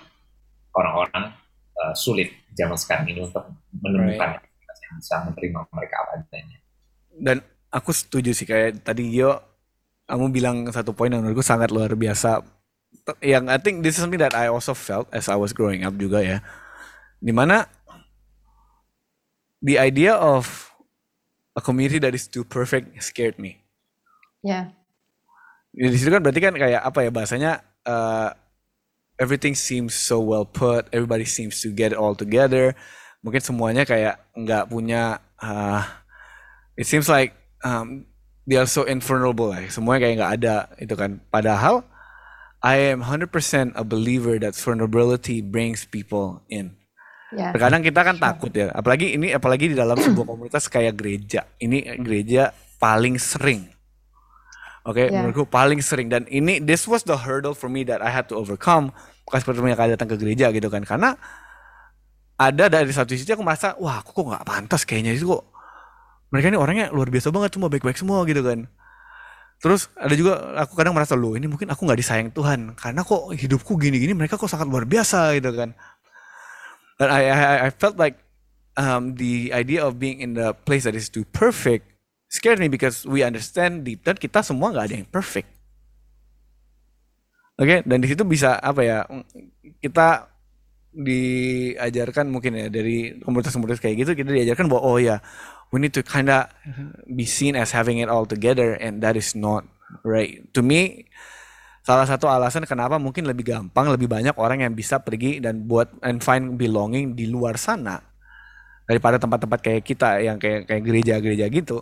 orang-orang uh, sulit zaman sekarang ini untuk menemukan yang bisa menerima mereka apa adanya. Dan aku setuju sih kayak tadi Gio kamu bilang satu poin yang menurutku sangat luar biasa. Yang I think this is something that I also felt as I was growing up juga ya. Di mana the idea of a community that is too perfect scared me. Yeah. Ya, Di situ kan berarti kan kayak apa ya bahasanya uh, everything seems so well put, everybody seems to get it all together. Mungkin semuanya kayak nggak punya uh, it seems like um, they are so invulnerable lah. Semuanya kayak nggak ada itu kan. Padahal I am 100% a believer that vulnerability brings people in. Yeah. Terkadang kita kan takut ya, apalagi ini apalagi di dalam sebuah komunitas kayak gereja. Ini gereja paling sering. Oke, Ya. menurutku paling sering dan ini this was the hurdle for me that I had to overcome pas pertama kali datang ke gereja gitu kan. Karena ada dari satu sisi aku merasa, wah aku kok nggak pantas kayaknya itu kok. Mereka ini orangnya luar biasa banget, semua baik-baik semua gitu kan. Terus ada juga aku kadang merasa loh ini mungkin aku nggak disayang Tuhan karena kok hidupku gini-gini mereka kok sangat luar biasa gitu kan. And I, I, I felt like um, the idea of being in the place that is too perfect scared me because we understand deep down kita semua nggak ada yang perfect. Oke, dan di situ bisa apa ya? Kita diajarkan mungkin ya dari komunitas-komunitas kayak gitu kita diajarkan bahwa oh ya we need to kinda be seen as having it all together and that is not right to me salah satu alasan kenapa mungkin lebih gampang lebih banyak orang yang bisa pergi dan buat and find belonging di luar sana daripada tempat-tempat kayak kita yang kayak kayak gereja-gereja gitu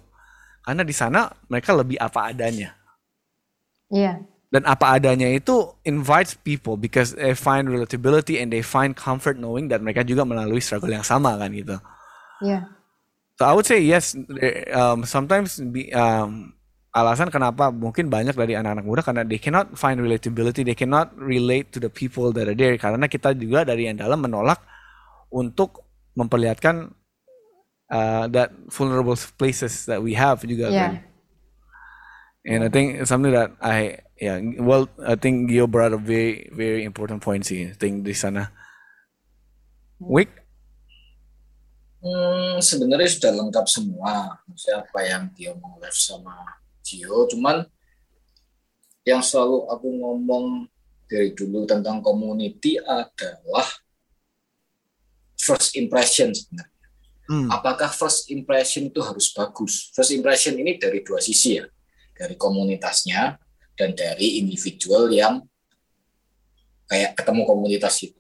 karena di sana mereka lebih apa adanya Iya. dan apa adanya itu invites people because they find relatability and they find comfort knowing that mereka juga melalui struggle yang sama kan gitu. Iya. So I would say yes. eh, Um, sometimes be, um, alasan kenapa mungkin banyak dari anak-anak muda karena they cannot find relatability, they cannot relate to the people that are there karena kita juga dari yang dalam menolak untuk memperlihatkan uh, that vulnerable places that we have juga Iya. kan. And I think something that I yeah well I think Gio brought a very very important point sih. I think di sana. Wick Hmm, sebenarnya sudah lengkap semua. Maksudnya apa yang dia ngomong Lev sama Gio, cuman yang selalu aku ngomong dari dulu tentang community adalah first impression sebenarnya. Hmm. Apakah first impression itu harus bagus? First impression ini dari dua sisi ya, dari komunitasnya dan dari individual yang kayak ketemu komunitas itu.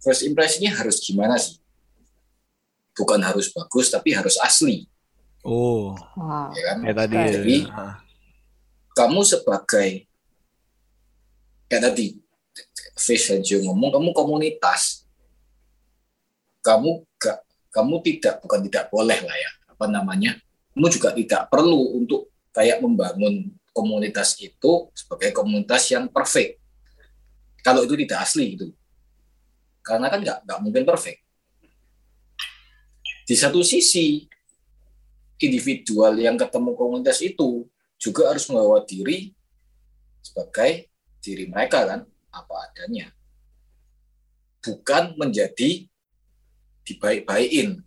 First impressionnya harus gimana sih? Bukan harus bagus, tapi harus asli, Oh, Wow. ya kan? kayak tadi. Jadi, ah. kamu sebagai kayak tadi Fish Joe ngomong kamu komunitas kamu gak kamu tidak bukan tidak boleh lah ya apa namanya kamu juga tidak perlu untuk kayak membangun komunitas itu sebagai komunitas yang perfect kalau itu tidak asli gitu karena kan nggak nggak mungkin perfect di satu sisi individual yang ketemu komunitas itu juga harus membawa diri sebagai diri mereka kan apa adanya. Bukan menjadi dibaik-baikin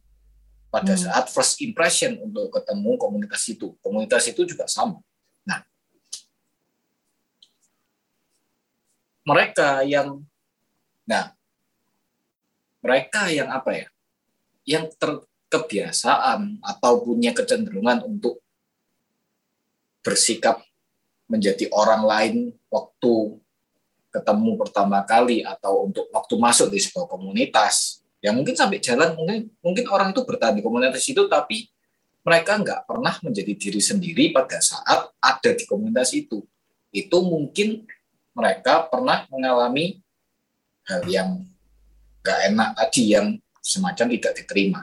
pada Hmm. saat first impression untuk ketemu komunitas itu. Komunitas itu juga sama. Nah mereka yang nah mereka yang apa ya yang terkebiasaan atau punya kecenderungan untuk bersikap menjadi orang lain waktu ketemu pertama kali atau untuk waktu masuk di sebuah komunitas. Ya mungkin sampai jalan mungkin mungkin orang itu bertahan di komunitas itu tapi mereka nggak pernah menjadi diri sendiri pada saat ada di komunitas itu. Itu mungkin mereka pernah mengalami hal yang nggak enak tadi yang semacam tidak diterima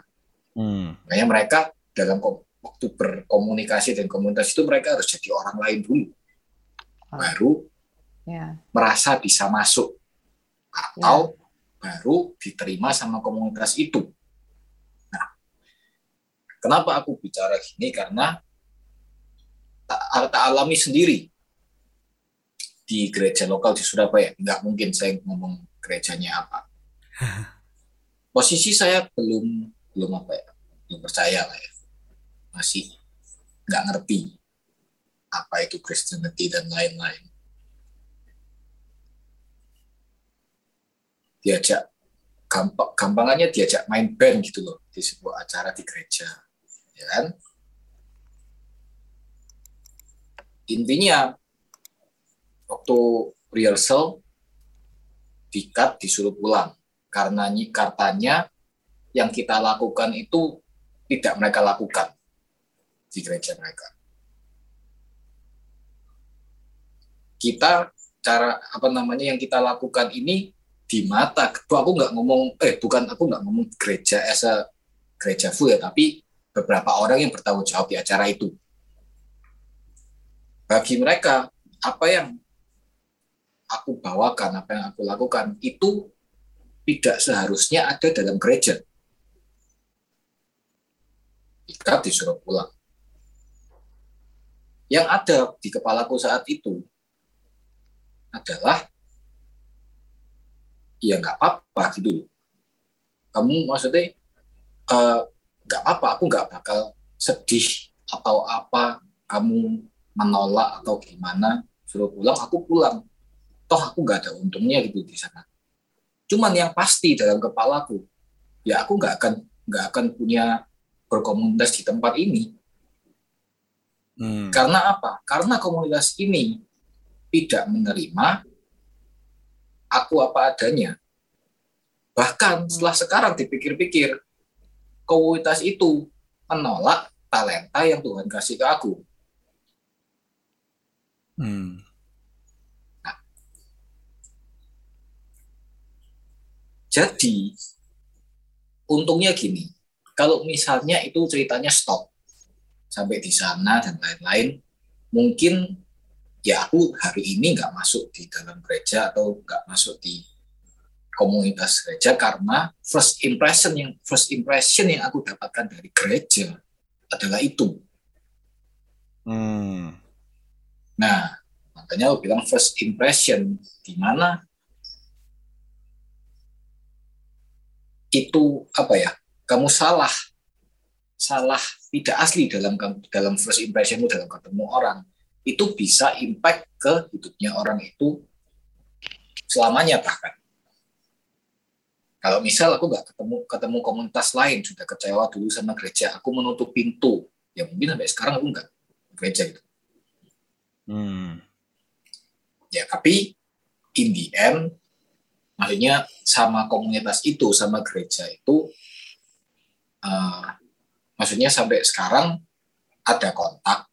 Hmm. makanya mereka dalam waktu berkomunikasi dan komunitas itu mereka harus jadi orang lain dulu baru Ya. merasa bisa masuk atau baru diterima sama komunitas itu. Nah, kenapa aku bicara gini? Karena tak, tak alami sendiri di gereja lokal di Surabaya. Nggak mungkin saya ngomong gerejanya apa. Posisi saya belum belum apa ya, belum percaya lah ya. Masih nggak ngerti apa itu Christianity dan lain-lain. diajak gampang gampangannya diajak main band gitu loh di sebuah acara di gereja ya kan intinya waktu rehearsal dikat disuruh pulang karena katanya yang kita lakukan itu tidak mereka lakukan di gereja mereka. Kita cara apa namanya yang kita lakukan ini di mata. Tuh aku nggak ngomong eh bukan aku nggak ngomong gereja as a gereja full ya tapi beberapa orang yang bertanggung jawab di acara itu. Bagi mereka apa yang aku bawakan apa yang aku lakukan itu tidak seharusnya ada dalam gereja jika disuruh pulang yang ada di kepalaku saat itu adalah ya nggak apa-apa gitu. Kamu maksudnya eh, nggak apa-apa, aku nggak bakal sedih atau apa kamu menolak atau gimana suruh pulang, aku pulang. Toh aku nggak ada untungnya gitu di sana. Cuman yang pasti dalam kepalaku, ya aku nggak akan nggak akan punya berkomunitas di tempat ini. Hmm. Karena apa? Karena komunitas ini tidak menerima aku apa adanya. Bahkan setelah sekarang dipikir-pikir, komunitas itu menolak talenta yang Tuhan kasih ke aku. Hmm. Jadi, untungnya gini, kalau misalnya itu ceritanya stop sampai di sana dan lain-lain, mungkin ya aku hari ini nggak masuk di dalam gereja atau nggak masuk di komunitas gereja karena first impression yang first impression yang aku dapatkan dari gereja adalah itu. Hmm. Nah, makanya aku bilang first impression di mana itu apa ya? Kamu salah, salah tidak asli dalam dalam first impressionmu dalam ketemu orang itu bisa impact ke hidupnya orang itu selamanya bahkan. Kalau misal aku nggak ketemu ketemu komunitas lain sudah kecewa dulu sama gereja, aku menutup pintu, ya mungkin sampai sekarang aku nggak gereja gitu. Hmm. Ya tapi in the end maksudnya sama komunitas itu sama gereja itu uh, maksudnya sampai sekarang ada kontak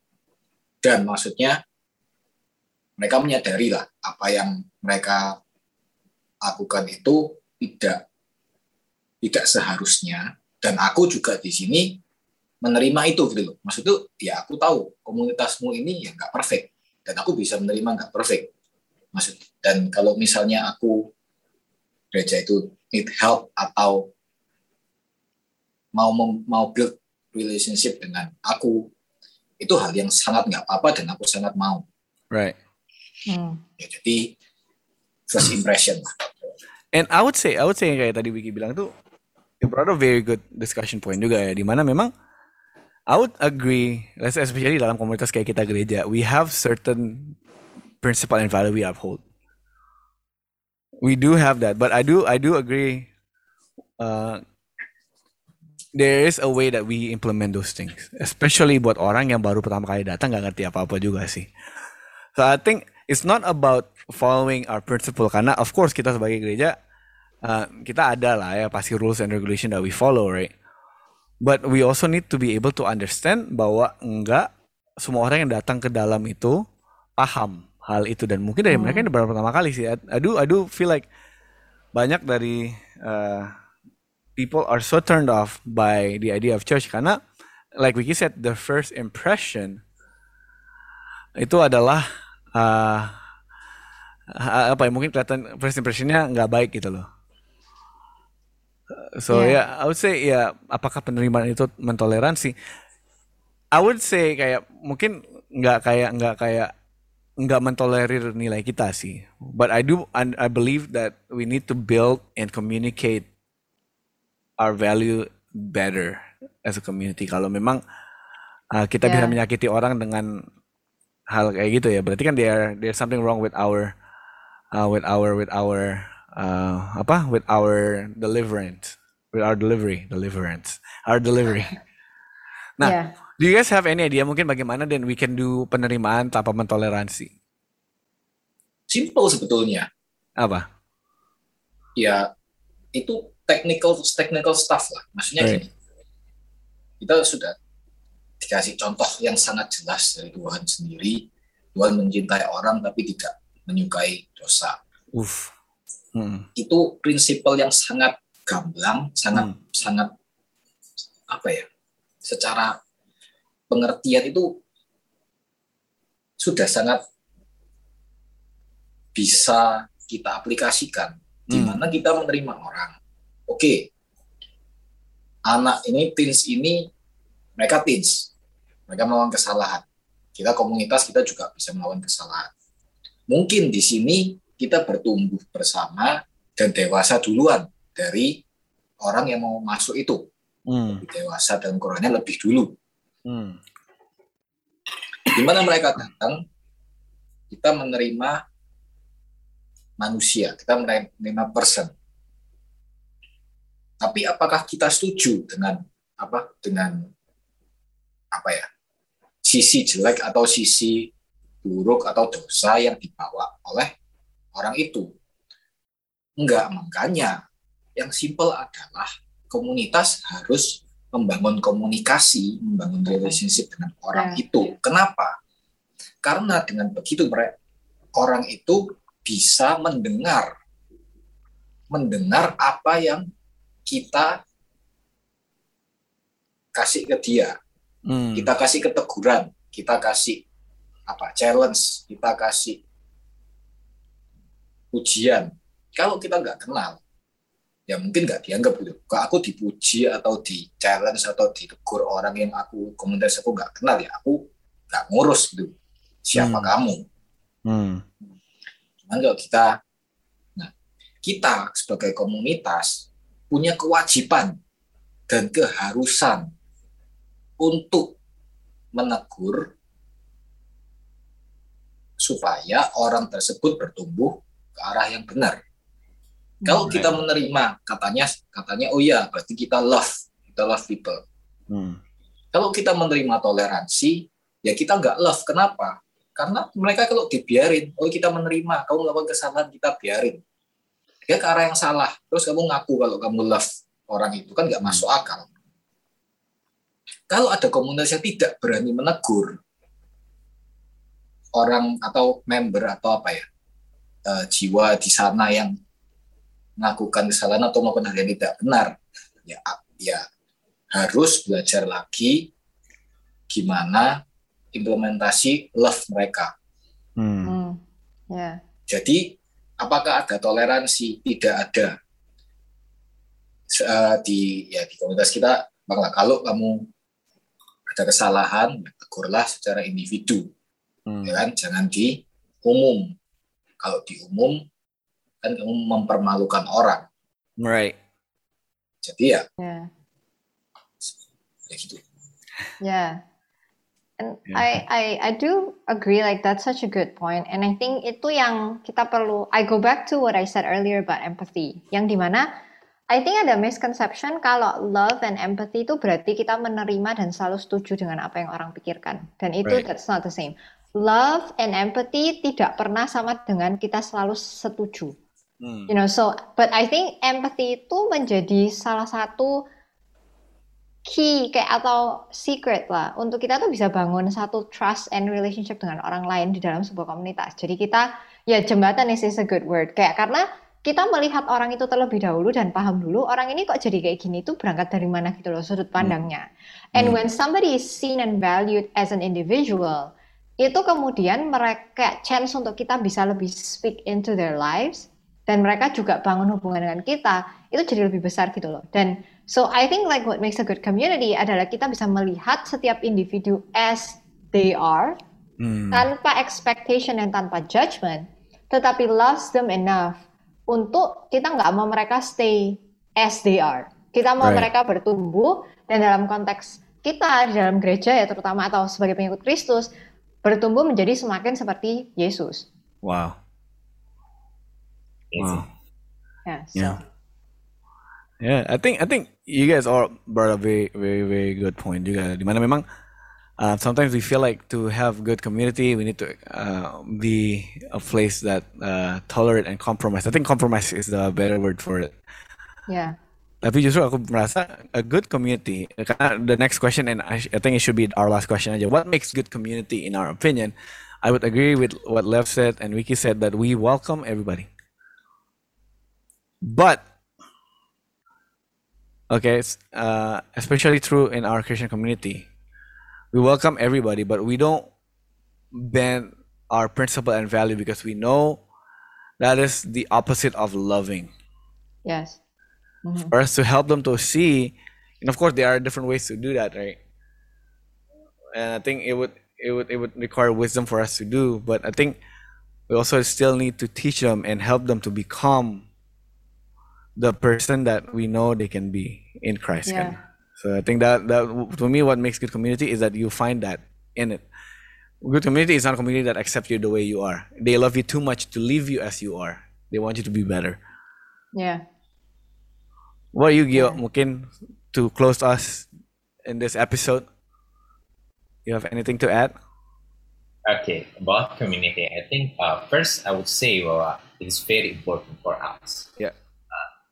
dan maksudnya mereka menyadari lah apa yang mereka lakukan itu tidak tidak seharusnya. Dan aku juga di sini menerima itu gitu loh. Maksud itu ya aku tahu komunitasmu ini ya nggak perfect. Dan aku bisa menerima nggak perfect. Maksud dan kalau misalnya aku gereja itu need help atau mau mau build relationship dengan aku itu hal yang sangat nggak apa-apa dan aku sangat mau. Right. Hmm. Ya, jadi first impression lah. And I would say, I would say yang kayak tadi Wiki bilang tuh, you brought a very good discussion point juga ya, di mana memang I would agree, let's especially dalam komunitas kayak kita gereja, we have certain principle and value we uphold. We do have that, but I do I do agree. Uh, there is a way that we implement those things, especially buat orang yang baru pertama kali datang nggak ngerti apa-apa juga sih. So I think it's not about following our principle karena of course kita sebagai gereja uh, kita ada lah ya pasti rules and regulation that we follow, right? But we also need to be able to understand bahwa enggak semua orang yang datang ke dalam itu paham hal itu dan mungkin dari mereka ini baru pertama kali sih. I do feel like banyak dari uh, people are so turned off by the idea of church karena like Vicky said the first impression itu adalah uh, apa ya mungkin kelihatan first impressionnya nggak baik gitu loh. So ya, yeah. I would say ya apakah penerimaan itu mentoleransi? I would say kayak mungkin nggak kayak nggak kayak nggak mentolerir nilai kita sih. But I do I, I believe that we need to build and communicate our value better as a community. Kalau memang uh, kita yeah. bisa menyakiti orang dengan hal kayak gitu ya, berarti kan there there's something wrong with our uh, with our with our uh, apa with our deliverance with our delivery deliverance our delivery. Nah, yeah. Do you guys have any idea mungkin bagaimana dan we can do penerimaan tanpa mentoleransi? Simple sebetulnya. Apa? Ya itu technical technical stuff lah. Maksudnya right. gini, kita sudah dikasih contoh yang sangat jelas dari Tuhan sendiri. Tuhan mencintai orang tapi tidak menyukai dosa. Uf. Hmm. Itu prinsipal yang sangat gamblang, sangat hmm. sangat apa ya? Secara pengertian itu sudah sangat bisa kita aplikasikan di Hmm. mana kita menerima orang. Oke, anak ini teens ini mereka teens, mereka melakukan kesalahan. Kita komunitas kita juga bisa melakukan kesalahan. Mungkin di sini kita bertumbuh bersama dan dewasa duluan dari orang yang mau masuk itu. Hmm. Lebih dewasa dan ukurannya lebih dulu. Hmm. Di mana mereka datang, kita menerima manusia, kita menerima person. Tapi apakah kita setuju dengan apa dengan apa ya sisi jelek atau sisi buruk atau dosa yang dibawa oleh orang itu? Enggak, makanya yang simple adalah komunitas harus membangun komunikasi, membangun relationship dengan orang Ya. itu. Kenapa? Karena dengan begitu mereka orang itu bisa mendengar mendengar apa yang kita kasih ke dia. Hmm. Kita kasih keteguran, kita kasih apa? challenge, kita kasih ujian. Kalau kita nggak kenal, ya mungkin nggak dianggap gitu. Kalau aku dipuji atau di challenge atau ditegur orang yang aku komunitas aku nggak kenal ya aku nggak ngurus gitu. Siapa Hmm. kamu? Hmm. Cuman kalau kita, nah kita sebagai komunitas punya kewajiban dan keharusan untuk menegur supaya orang tersebut bertumbuh ke arah yang benar. Kalau Right. kita menerima katanya katanya oh iya berarti kita love kita love people. Hmm. Kalau kita menerima toleransi ya kita nggak love. Kenapa? Karena mereka kalau dibiarin, oh kita menerima, kamu melakukan kesalahan kita biarin. Dia ke arah yang salah. Terus kamu ngaku kalau kamu love orang itu kan nggak masuk akal. Kalau ada komunitas yang tidak berani menegur orang atau member atau apa ya eh, jiwa di sana yang melakukan kesalahan atau melakukan hal yang tidak benar, ya ya harus belajar lagi gimana implementasi love mereka. Hmm. Hmm. Ya. Jadi apakah ada toleransi? Tidak ada. Eh, di ya di komunitas kita bahwa kalau kamu ada kesalahan, ya tegurlah secara individu, Hmm. ya kan? Jangan di umum. Kalau di umum kan kamu mempermalukan orang. Right. Jadi ya, Ya. ya gitu. Yeah. And Yeah. I, I I do agree like that's such a good point. And I think itu yang kita perlu I go back to what I said earlier about empathy. Yang di mana I think ada misconception kalau love and empathy itu berarti kita menerima dan selalu setuju dengan apa yang orang pikirkan. Dan itu Right. that's not the same. Love and empathy tidak pernah sama dengan kita selalu setuju. Hmm. You know, so but I think empathy itu menjadi salah satu key kayak atau secret lah untuk kita tuh bisa bangun satu trust and relationship dengan orang lain di dalam sebuah komunitas. Jadi kita ya jembatan is, is a good word kayak karena kita melihat orang itu terlebih dahulu dan paham dulu orang ini kok jadi kayak gini tuh berangkat dari mana gitu loh sudut pandangnya. And Hmm. when somebody is seen and valued as an individual, itu kemudian mereka chance untuk kita bisa lebih speak into their lives dan mereka juga bangun hubungan dengan kita itu jadi lebih besar gitu loh. Dan so I think like what makes a good community adalah kita bisa melihat setiap individu as they are Hmm. tanpa expectation dan tanpa judgment, tetapi loves them enough untuk kita nggak mau mereka stay as they are. Kita mau Right. mereka bertumbuh dan dalam konteks kita di dalam gereja ya terutama atau sebagai pengikut Kristus bertumbuh menjadi semakin seperti Yesus. Wow. Wow. Ya, so. Yeah. Yeah, I think I think you guys all brought a very very very good point juga. Dimana memang uh, sometimes we feel like to have good community, we need to uh, be a place that uh, tolerate and compromise. I think compromise is the better word for it. Ya. Tapi justru aku merasa a good community. Karena the next question and I, I think it should be our last question aja. What makes good community in our opinion? I would agree with what Lev said and Vicky said that we welcome everybody. But okay, it's, uh, especially true in our Christian community, we welcome everybody, but we don't bend our principle and value because we know that is the opposite of loving Yes. Mhm. for us to help them to see and of course there are different ways to do that right and i think it would it would it would require wisdom for us to do but i think we also still need to teach them and help them to become the person that we know they can be in christ Yeah. so i think that that to me what makes good community is that you find that in it good community is not a community that accepts you the way you are they love you too much to leave you as you are they want you to be better Yeah. What are you, Gio? Yeah. Mungkin to close us in this episode. You have anything to add? Okay, about community, I think uh, first I would say bahwa it's very important for us. Yeah.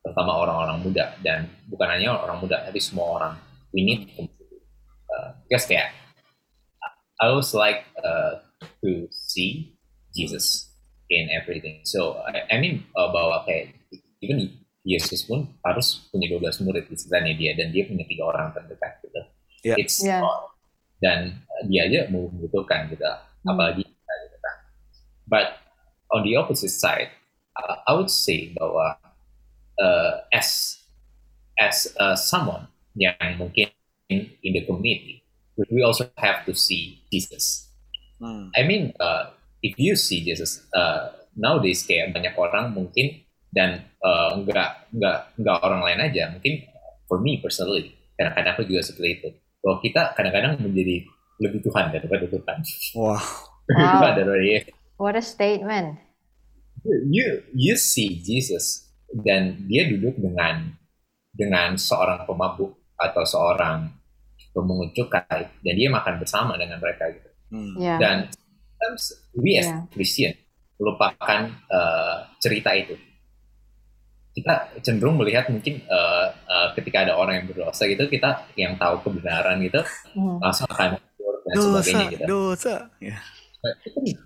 Terutama orang-orang muda dan bukan hanya orang muda, tapi semua orang. We need community. Uh, because kayak I always like uh, to see Jesus in everything. So I, I mean uh, bahwa kayak even Yesus pun harus punya 12 murid di sekitarnya dia dan dia punya tiga orang terdekat gitu. Yeah. It's Yeah. uh, dan uh, dia aja membutuhkan gitu, Hmm. apalagi kita gitu kan. But on the opposite side, uh, I would say bahwa uh, as as uh, someone yang mungkin in the community, we also have to see Jesus. Hmm. I mean, uh, if you see Jesus uh, nowadays kayak banyak orang mungkin dan uh, nggak nggak nggak orang lain aja mungkin for me personally kadang-kadang aku juga seperti itu bahwa kita kadang-kadang menjadi lebih Tuhan daripada Tuhan Wow. Wow. daripada Yesus. What a statement. you you see Jesus dan dia duduk dengan dengan seorang pemabuk atau seorang pemungut cukai dan dia makan bersama dengan mereka gitu Hmm. Yeah. dan sometimes we as Yeah. Christian melupakan uh, cerita itu kita cenderung melihat mungkin uh, uh, ketika ada orang yang berdosa gitu kita yang tahu kebenaran gitu Hmm. langsung akan dan Dosa, sebagainya gitu dosa. Yeah.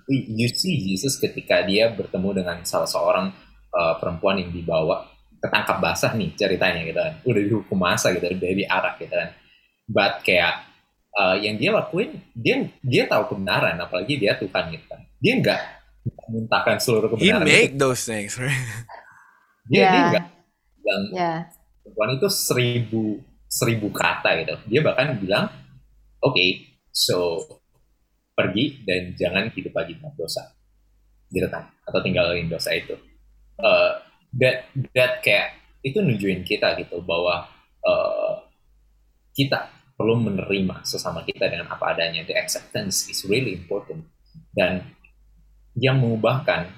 You see Jesus ketika dia bertemu dengan salah seorang uh, perempuan yang dibawa ketangkap basah nih ceritanya gitu kan udah dihukum masa gitu udah diarak gitu kan but kayak uh, yang dia lakuin dia dia tahu kebenaran apalagi dia Tuhan gitu kan dia nggak muntahkan seluruh He kebenaran make itu. those things, right? dia dia Yeah. nggak bilang Yeah. perempuan itu seribu seribu kata gitu dia bahkan bilang oke so pergi dan jangan hidup lagi dalam dosa gitu kan atau tinggalin dosa itu uh, that that kayak itu nunjukin kita gitu bahwa uh, kita perlu menerima sesama kita dengan apa adanya the acceptance is really important dan yang mengubahkan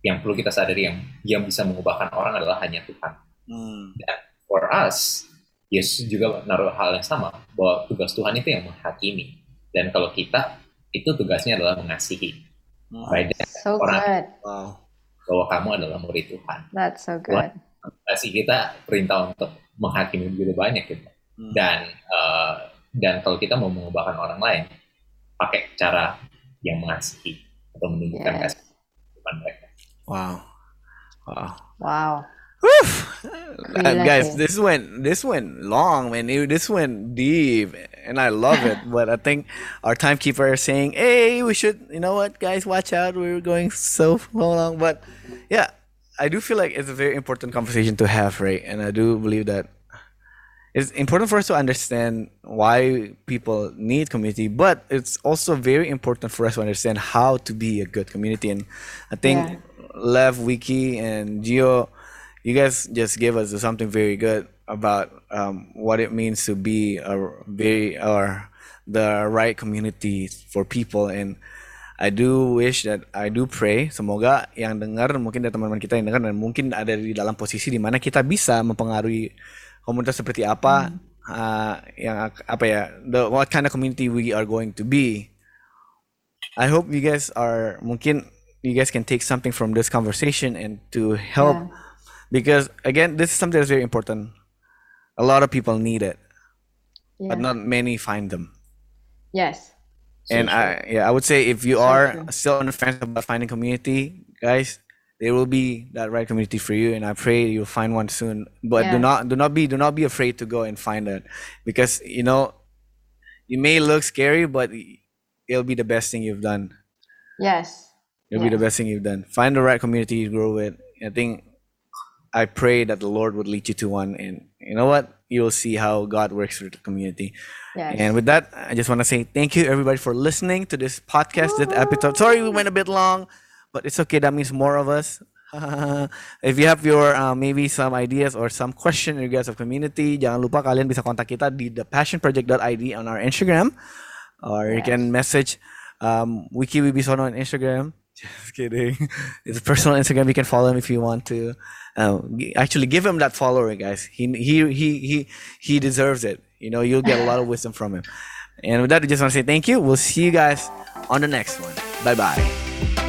yang perlu kita sadari yang yang bisa mengubahkan orang adalah hanya Tuhan Hmm. for us, Yesus juga naruh hal yang sama bahwa tugas Tuhan itu yang menghakimi dan kalau kita itu tugasnya adalah mengasihi. Hmm. Right? Dan So Orang- good. Wow. Bahwa kamu adalah murid Tuhan. That's so good. Kasih kita perintah untuk menghakimi begitu banyak gitu. Hmm. Dan uh, dan kalau kita mau mengubahkan orang lain pakai cara yang mengasihi atau menunjukkan Yes. kasih kepada mereka. Wow. Wow. Wow. Uh, guys, this went this went long, man. This went deep, and I love it. but I think our timekeeper is saying, "Hey, we should, you know what, guys, watch out. We're going so long." But yeah, I do feel like it's a very important conversation to have, right? And I do believe that it's important for us to understand why people need community, but it's also very important for us to understand how to be a good community. And I think Yeah. Lev, Wiki, and Gio, you guys just gave us something very good about um, what it means to be a very or the right community for people. And I do wish that I do pray semoga yang dengar mungkin dari teman-teman kita yang dengar dan mungkin ada di dalam posisi di mana kita bisa mempengaruhi komunitas seperti apa uh, yang apa ya the what kind of community we are going to be. I hope you guys are mungkin you guys can take something from this conversation and to help Yeah. Because again this is something that's very important. A lot of people need it, Yeah. but not many find them. yes. and So, I yeah, I would say if you So are true. still on the fence about finding community, guys, there will be that right community for you, and I pray you'll find one soon. But do not do not be do not be afraid to go and find it, because you know, it may look scary, but it'll be the best thing you've done. Yes. It'll be the best thing you've done. Find the right community to grow with. I think I pray that the Lord would lead you to one, and you know what? You'll see how God works through the community. Yes. And with that, I just want to say thank you everybody for listening to this podcast, this episode. Sorry we went a bit long, but it's okay. That means more of us. if you have your uh, maybe some ideas or some question in regards of community, jangan lupa kalian bisa kontak kita di thepassionproject.id on our Instagram, or you can message um, Wiki Wibisono on Instagram. Just kidding. It's a personal Instagram. You can follow him if you want to. Uh, actually give him that follower, guys. He he he he he deserves it. You know, you'll get a lot of wisdom from him. And with that, I just want to say thank you. We'll see you guys on the next one. Bye bye.